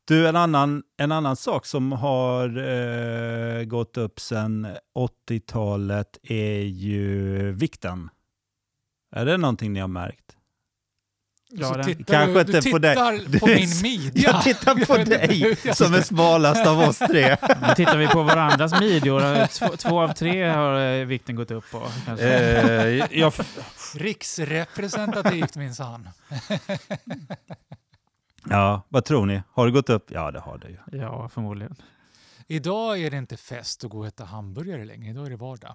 [SPEAKER 2] Du, en annan, en annan sak som har eh, gått upp sedan 80-talet är ju vikten. Är det någonting ni har märkt?
[SPEAKER 4] Ja,
[SPEAKER 3] så
[SPEAKER 4] den-
[SPEAKER 3] tittar
[SPEAKER 2] Kanske
[SPEAKER 3] du,
[SPEAKER 2] inte
[SPEAKER 3] du
[SPEAKER 2] på dig. Du
[SPEAKER 3] på min midja.
[SPEAKER 2] Jag tittar på dig som är smalast av oss tre.
[SPEAKER 4] Nu tittar vi på varandras midjor. Två, två av tre har eh, vikten gått upp på.
[SPEAKER 2] Eh, jag,
[SPEAKER 3] Riksrepresentativt minsann.
[SPEAKER 2] ja, vad tror ni? Har det gått upp? Ja, det har det ju.
[SPEAKER 4] Ja, förmodligen.
[SPEAKER 3] Idag är det inte fest att gå och äta hamburgare längre. Idag är det vardag.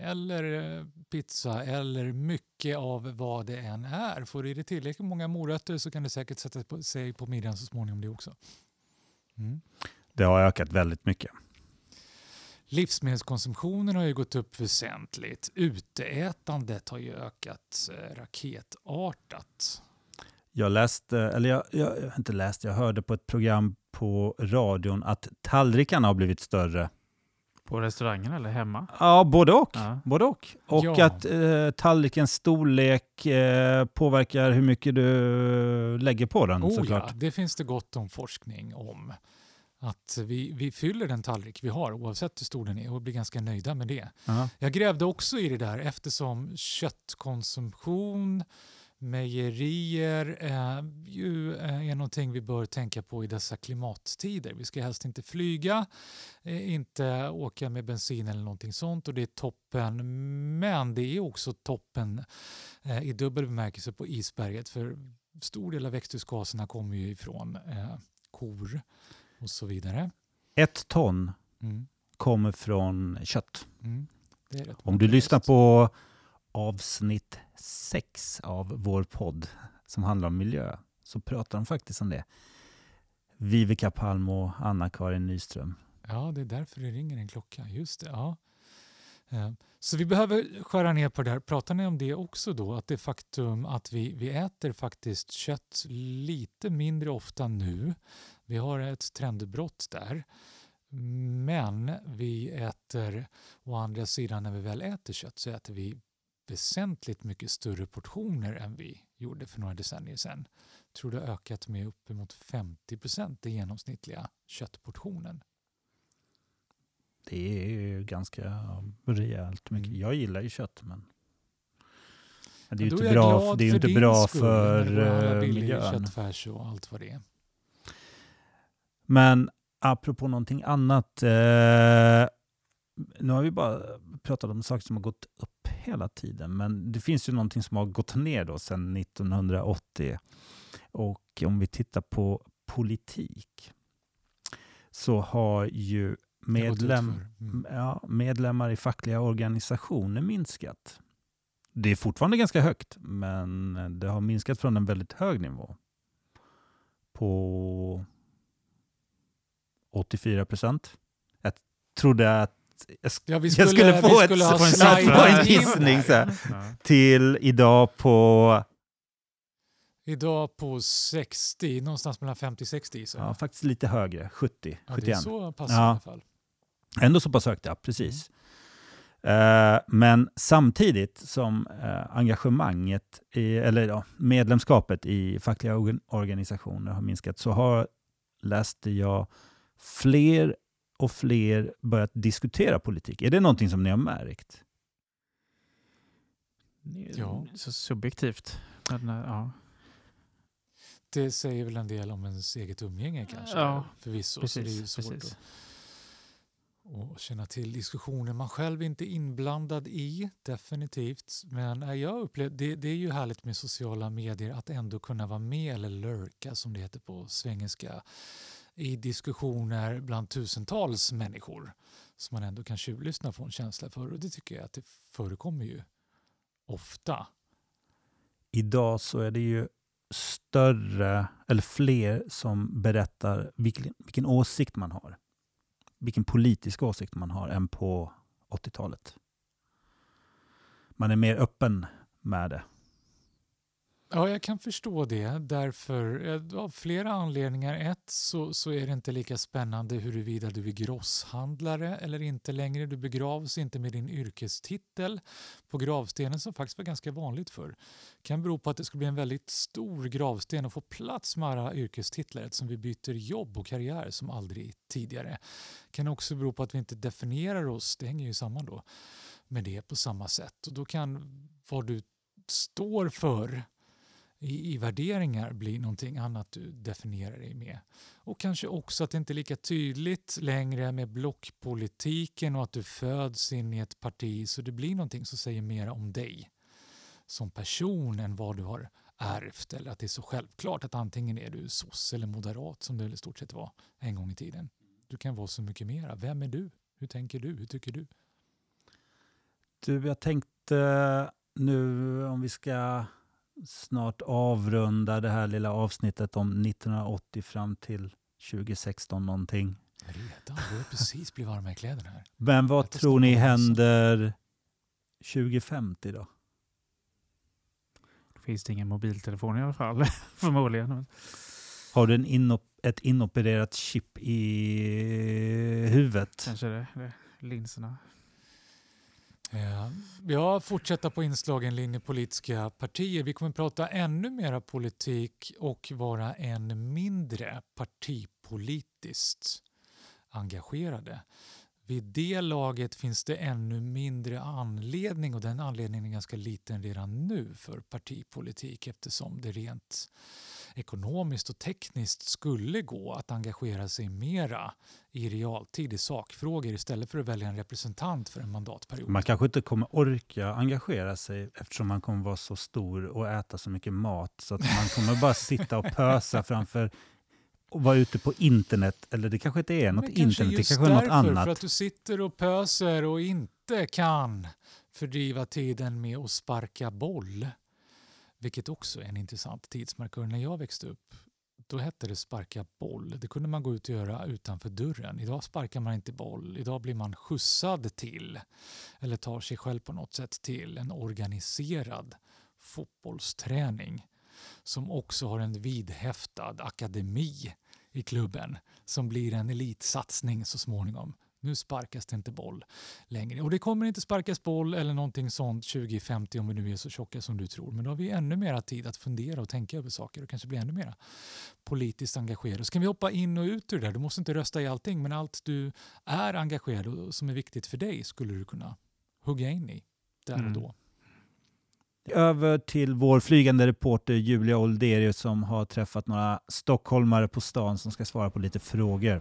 [SPEAKER 3] Eller eh, pizza eller mycket av vad det än är. Får du i dig tillräckligt många morötter så kan det säkert sätta på, sig på midjan så småningom det också. Mm.
[SPEAKER 2] Det har ökat väldigt mycket.
[SPEAKER 3] Livsmedelskonsumtionen har ju gått upp väsentligt. Uteätandet har ju ökat eh, raketartat.
[SPEAKER 2] Jag läste, eller jag, jag, inte läst, jag hörde på ett program på radion att tallrikarna har blivit större.
[SPEAKER 4] På restaurangen eller hemma?
[SPEAKER 2] Ja, både och.
[SPEAKER 4] Ja.
[SPEAKER 2] Både och. Och
[SPEAKER 3] Ja.
[SPEAKER 2] att eh, tallrikens storlek eh, påverkar hur mycket du lägger på den
[SPEAKER 3] Oh ja,
[SPEAKER 2] såklart.
[SPEAKER 3] det finns det gott om forskning om. Att vi, vi fyller den tallrik vi har oavsett hur stor den är och blir ganska nöjda med det.
[SPEAKER 2] Ja.
[SPEAKER 3] Jag grävde också i det där eftersom köttkonsumtion, mejerier eh, ju eh, är någonting vi bör tänka på i dessa klimattider. Vi ska helst inte flyga, eh, inte åka med bensin eller någonting sånt och det är toppen. Men det är också toppen eh, i dubbel bemärkelse på isberget för stor del av växthusgaserna kommer ju ifrån eh, kor och så vidare.
[SPEAKER 2] Ett ton
[SPEAKER 3] Mm.
[SPEAKER 2] kommer från kött.
[SPEAKER 3] Mm.
[SPEAKER 2] Om du lyssnar på avsnitt sex av vår podd som handlar om miljö så pratar de faktiskt om det. Viveka Palm och Anna-Karin Nyström.
[SPEAKER 3] Ja, det är därför det ringer en klocka. Just det. Ja. Eh, så vi behöver skära ner på det här. Pratar ni om det också då? Att det faktum att vi, vi äter faktiskt kött lite mindre ofta nu. Vi har ett trendbrott där. Men vi äter, å andra sidan när vi väl äter kött så äter vi väsentligt mycket större portioner än vi gjorde för några decennier sedan. Jag tror det har ökat med uppemot 50 procent i genomsnittliga köttportionen.
[SPEAKER 2] Det är ju ganska rejält mycket.
[SPEAKER 3] Mm.
[SPEAKER 2] Jag gillar ju kött men det är ju inte bra, det är inte bra
[SPEAKER 3] skull,
[SPEAKER 2] för eh, miljön.
[SPEAKER 3] köttfärs och allt vad det är.
[SPEAKER 2] Men apropå någonting annat. Eh, nu har vi bara pratat om saker som har gått upp hela tiden. Men det finns ju någonting som har gått ner då sedan 1980. Och om vi tittar på politik så har ju medlem.
[SPEAKER 3] Mm.
[SPEAKER 2] ja, medlemmar i fackliga organisationer minskat. Det är fortfarande ganska högt, men det har minskat från en väldigt hög nivå. På 84 procent. Jag trodde att
[SPEAKER 3] Ja, vi
[SPEAKER 2] jag skulle få, ett,
[SPEAKER 3] skulle ha
[SPEAKER 2] få en, få en
[SPEAKER 3] in
[SPEAKER 2] gissning så här,
[SPEAKER 4] Ja.
[SPEAKER 2] till idag på
[SPEAKER 3] Idag på 60, någonstans mellan 50-60 så.
[SPEAKER 2] ja, faktiskt lite högre, 70,
[SPEAKER 3] Ja, det är
[SPEAKER 2] 71.
[SPEAKER 3] så pass
[SPEAKER 2] Ja.
[SPEAKER 3] i alla fall.
[SPEAKER 2] Ändå så pass högt, ja. Precis. Eh, men samtidigt som eh, engagemanget, i, eller ja, medlemskapet i fackliga organ- organisationer har minskat så har, läste jag, fler och fler börjat diskutera politik. Är det någonting som ni har märkt?
[SPEAKER 3] Ja.
[SPEAKER 4] Så subjektivt. Men, eh, ja.
[SPEAKER 3] Det säger väl en del om ens eget umgänge kanske.
[SPEAKER 4] Ja,
[SPEAKER 3] förvisso. så det är ju
[SPEAKER 4] Precis,
[SPEAKER 3] svårt
[SPEAKER 4] precis.
[SPEAKER 3] att, att känna till diskussioner man själv inte är inblandad i, definitivt. Men eh, jag upplevde, det, det är ju härligt med sociala medier att ändå kunna vara med eller lurka som det heter på svengelska i diskussioner bland tusentals människor som man ändå kan tjuvlyssna på en känsla för. Och det tycker jag att det förekommer ju ofta.
[SPEAKER 2] Idag så är det ju större, eller fler som berättar vilken, vilken åsikt man har. Vilken politisk åsikt man har än på 80-talet. Man är mer öppen med det.
[SPEAKER 3] Ja, jag kan förstå det. Därför, eh, av flera anledningar. Ett, så, så är det inte lika spännande huruvida du är grosshandlare eller inte längre. Du begravs inte med din yrkestitel på gravstenen som faktiskt var ganska vanligt förr. kan bero på att det skulle bli en väldigt stor gravsten och få plats med alla yrkestitlar eftersom vi byter jobb och karriär som aldrig tidigare. kan också bero på att vi inte definierar oss, det hänger ju samman då, med det på samma sätt. Och då kan vad du står för i, i värderingar blir någonting annat du definierar dig med. Och kanske också att det inte är lika tydligt längre med blockpolitiken och att du föds in i ett parti så det blir någonting som säger mer om dig som person än vad du har ärvt eller att det är så självklart att antingen är du soss eller moderat som det i stort sett var en gång i tiden. Du kan vara så mycket mera. Vem är du? Hur tänker du? Hur tycker du?
[SPEAKER 2] Du, jag tänkte nu om vi ska snart avrunda det här lilla avsnittet om 1980 fram till 2016 någonting.
[SPEAKER 3] Redan? Du har precis blivit varma i kläderna här.
[SPEAKER 2] Men vad tror ni händer 2050 då?
[SPEAKER 4] Då finns det ingen mobiltelefon i alla fall, förmodligen.
[SPEAKER 2] Har du en inop- ett inopererat chip i huvudet?
[SPEAKER 4] Kanske det, det linserna.
[SPEAKER 3] Eh, Ja, fortsätta på inslagen linje politiska partier. Vi kommer prata ännu mera politik och vara än mindre partipolitiskt engagerade. Vid det laget finns det ännu mindre anledning och den anledningen är ganska liten redan nu för partipolitik eftersom det rent ekonomiskt och tekniskt skulle gå att engagera sig mera i realtid i sakfrågor istället för att välja en representant för en mandatperiod.
[SPEAKER 2] Man kanske inte kommer orka engagera sig eftersom man kommer vara så stor och äta så mycket mat så att man kommer bara sitta och pösa framför och vara ute på internet. Eller det kanske inte är något internet, det kanske är något
[SPEAKER 3] därför,
[SPEAKER 2] annat.
[SPEAKER 3] För att du sitter och pöser och inte kan fördriva tiden med att sparka boll. Vilket också är en intressant tidsmarkör. När jag växte upp då hette det sparka boll. Det kunde man gå ut och göra utanför dörren. Idag sparkar man inte boll. Idag blir man skjutsad till eller tar sig själv på något sätt till en organiserad fotbollsträning som också har en vidhäftad akademi i klubben som blir en elitsatsning så småningom. Nu sparkas det inte boll längre. Och det kommer inte sparkas boll eller någonting sånt 2050 om vi nu är så tjocka som du tror. Men då har vi ännu mera tid att fundera och tänka över saker och kanske bli ännu mera politiskt engagerade. Så kan vi hoppa in och ut ur det där. Du måste inte rösta i allting men allt du är engagerad och som är viktigt för dig skulle du kunna hugga in i där och
[SPEAKER 4] Mm.
[SPEAKER 3] då.
[SPEAKER 2] Över till vår flygande reporter Julia Olderius som har träffat några stockholmare på stan som ska svara på lite frågor.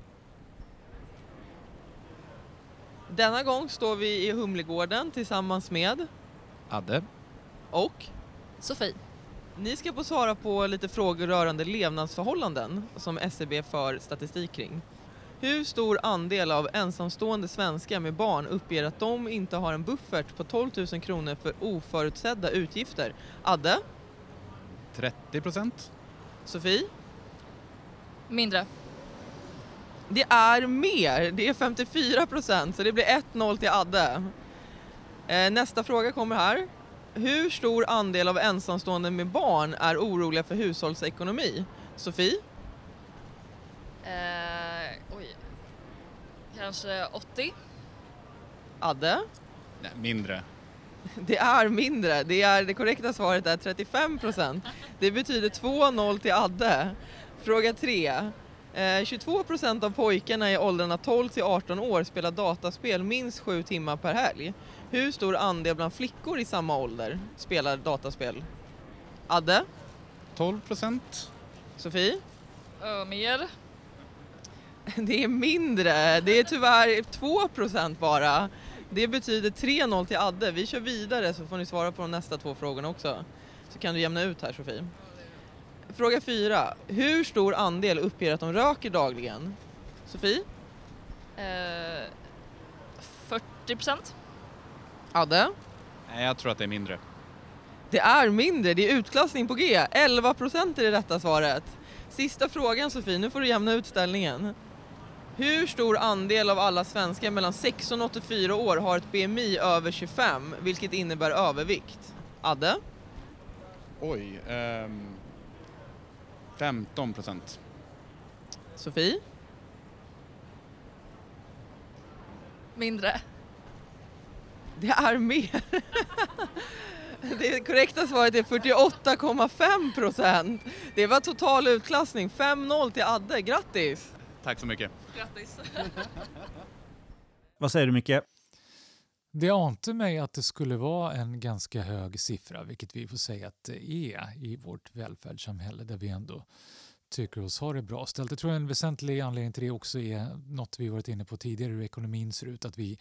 [SPEAKER 5] Denna gång står vi i Humlegården tillsammans med
[SPEAKER 6] Adde.
[SPEAKER 5] och
[SPEAKER 7] Sofie.
[SPEAKER 5] ni ska få svara på lite frågor rörande levnadsförhållanden som SCB för statistik kring. Hur stor andel av ensamstående svenskar med barn uppger att de inte har en buffert på 12 000 kronor för oförutsedda utgifter? Adde?
[SPEAKER 6] 30 procent.
[SPEAKER 5] Sofie?
[SPEAKER 7] Mindre.
[SPEAKER 5] Det är mer, det är 54 procent så det blir 1-0 till Adde. Eh, nästa fråga kommer här. Hur stor andel av ensamstående med barn är oroliga för hushållsekonomi? Sofie?
[SPEAKER 7] Eh, oj. Kanske 80.
[SPEAKER 5] Adde?
[SPEAKER 6] Nej, mindre.
[SPEAKER 5] Det är mindre. Det, är, det korrekta svaret är 35 procent. Det betyder 2-0 till Adde. Fråga 3. Eh, 22 procent av pojkarna i åldrarna 12 till 18 år spelar dataspel minst 7 timmar per helg. Hur stor andel bland flickor i samma ålder spelar dataspel? Adde?
[SPEAKER 6] 12 procent.
[SPEAKER 5] Sofie?
[SPEAKER 7] Ö, mer.
[SPEAKER 5] Det är mindre. Det är tyvärr 2 procent bara. Det betyder 3-0 till Adde. Vi kör vidare så får ni svara på de nästa två frågorna också. Så kan du jämna ut här Sofie. Fråga 4. Hur stor andel uppger att de röker dagligen? Sofie?
[SPEAKER 7] Eh, 40 procent.
[SPEAKER 5] Adde?
[SPEAKER 6] Nej, jag tror att det är mindre.
[SPEAKER 5] Det är mindre. Det är utklassning på G. 11 procent är det rätta svaret. Sista frågan Sofie, nu får du jämna ut ställningen. Hur stor andel av alla svenskar mellan 16 och 84 år har ett BMI över 25, vilket innebär övervikt? Adde?
[SPEAKER 6] Oj. ehm, 15 procent.
[SPEAKER 5] Sofie?
[SPEAKER 7] Mindre.
[SPEAKER 5] Det är mer. Det korrekta svaret är 48,5 procent. Det var total utklassning. 5-0 till Adde. Grattis!
[SPEAKER 6] Tack så mycket.
[SPEAKER 7] Grattis.
[SPEAKER 2] Vad säger du Micke?
[SPEAKER 3] Det ante mig att det skulle vara en ganska hög siffra, vilket vi får säga att det är i vårt välfärdssamhälle där vi ändå tycker oss ha det bra ställt. Jag tror en väsentlig anledning till det också är något vi varit inne på tidigare, hur ekonomin ser ut, att vi,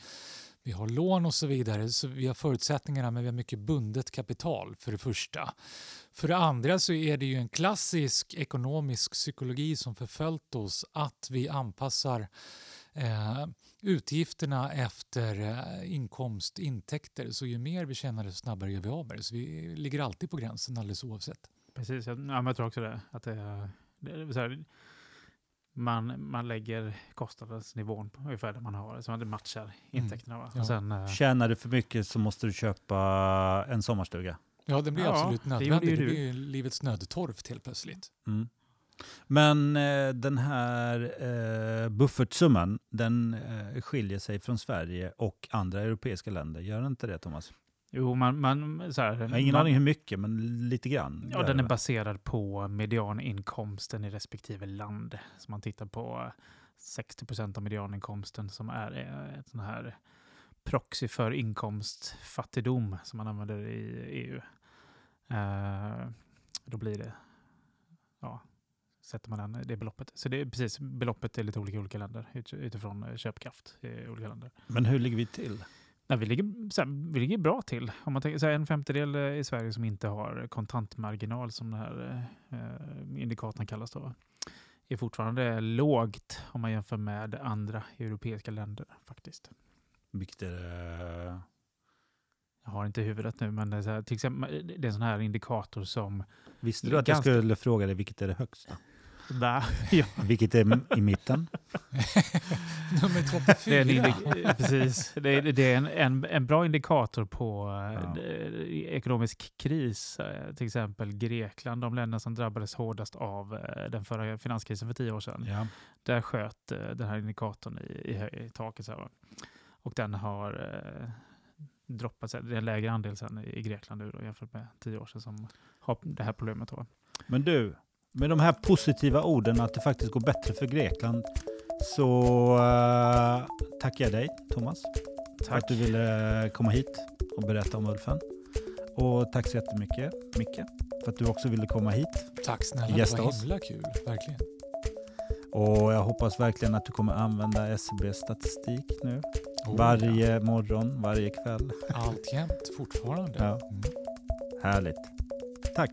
[SPEAKER 3] vi har lån och så vidare, så vi har förutsättningarna men vi har mycket bundet kapital för det första. För det andra så är det ju en klassisk ekonomisk psykologi som förföljt oss att vi anpassar eh, utgifterna efter eh, inkomst, intäkter. Så ju mer vi tjänar desto snabbare gör vi av med det. Så vi ligger alltid på gränsen alldeles oavsett.
[SPEAKER 4] Precis, jag, ja, men jag tror också det. Att det, är- det så här, man, man lägger kostnadsnivån på ungefär där man har, så att det matchar intäkterna. Va?
[SPEAKER 3] Ja.
[SPEAKER 4] Och sen, eh,
[SPEAKER 2] Tjänar du för mycket så måste du köpa en sommarstuga.
[SPEAKER 3] Ja, det blir
[SPEAKER 4] Ja,
[SPEAKER 3] absolut
[SPEAKER 4] det
[SPEAKER 3] nödvändigt.
[SPEAKER 4] ju
[SPEAKER 3] Det,
[SPEAKER 4] du.
[SPEAKER 3] blir livets nödtorft helt plötsligt.
[SPEAKER 2] Mm. Men eh, den här eh, buffertsumman, den eh, skiljer sig från Sverige och andra europeiska länder. Gör den inte det, Thomas?
[SPEAKER 4] jo, man, man, så här,
[SPEAKER 2] Jag har ingen
[SPEAKER 4] man,
[SPEAKER 2] aning hur mycket, men lite grann.
[SPEAKER 4] Ja, den är baserad på medianinkomsten i respektive land. Så man tittar på eh, 60% av medianinkomsten som är eh, ett sån här proxy för inkomstfattigdom som man använder i EU. Eh, då blir det, ja, sätter man den, det beloppet. Så det är precis, beloppet är lite olika i olika länder ut- utifrån eh, köpkraft i olika länder.
[SPEAKER 2] Men hur ligger vi till?
[SPEAKER 4] Nej, vi, ligger, så här, vi ligger bra till. Om man tänker så här, en femtedel eh, i Sverige som inte har kontantmarginal som den här eh, indikatorn kallas då. Är fortfarande lågt om man jämför med andra europeiska länder faktiskt.
[SPEAKER 2] Vilket är, eh,
[SPEAKER 4] Jag har inte huvudet nu men det är, så här, till exempel, det är en sån här indikator som...
[SPEAKER 2] visste du att jag
[SPEAKER 4] Ganska-
[SPEAKER 2] skulle fråga dig vilket är det högsta?
[SPEAKER 4] Nej, ja,
[SPEAKER 2] Vilket är i mitten?
[SPEAKER 3] Nummer
[SPEAKER 4] det är en,
[SPEAKER 3] 34.
[SPEAKER 4] indi- precis, det är, det är en, en, en bra indikator på eh,
[SPEAKER 2] Ja.
[SPEAKER 4] d- ekonomisk kris. eh, Till exempel Grekland, de länder som drabbades hårdast av eh, den förra finanskrisen för tio år sedan.
[SPEAKER 2] Ja.
[SPEAKER 4] Där sköt eh, den här indikatorn i, i, i taket. Så. Och den har eh, droppat, sig. det är en lägre andel sen i Grekland nu då, jämfört med tio år sedan som har det här problemet. Då.
[SPEAKER 2] Men du, med de här positiva orden att det faktiskt går bättre för Grekland så uh, tackar jag dig, Thomas, för att du ville komma hit och berätta om Ulfen. Och tack så jättemycket, Micke, för att du också ville komma hit.
[SPEAKER 3] Tack snälla,
[SPEAKER 2] Gästa
[SPEAKER 3] det var
[SPEAKER 2] oss.
[SPEAKER 3] himla kul. Verkligen.
[SPEAKER 2] Och jag hoppas verkligen att du kommer använda SCBs statistik nu.
[SPEAKER 3] Oh,
[SPEAKER 2] varje morgon, varje kväll.
[SPEAKER 3] ja. Alltjämt, fortfarande.
[SPEAKER 2] Ja.
[SPEAKER 3] Mm.
[SPEAKER 2] Härligt. Tack.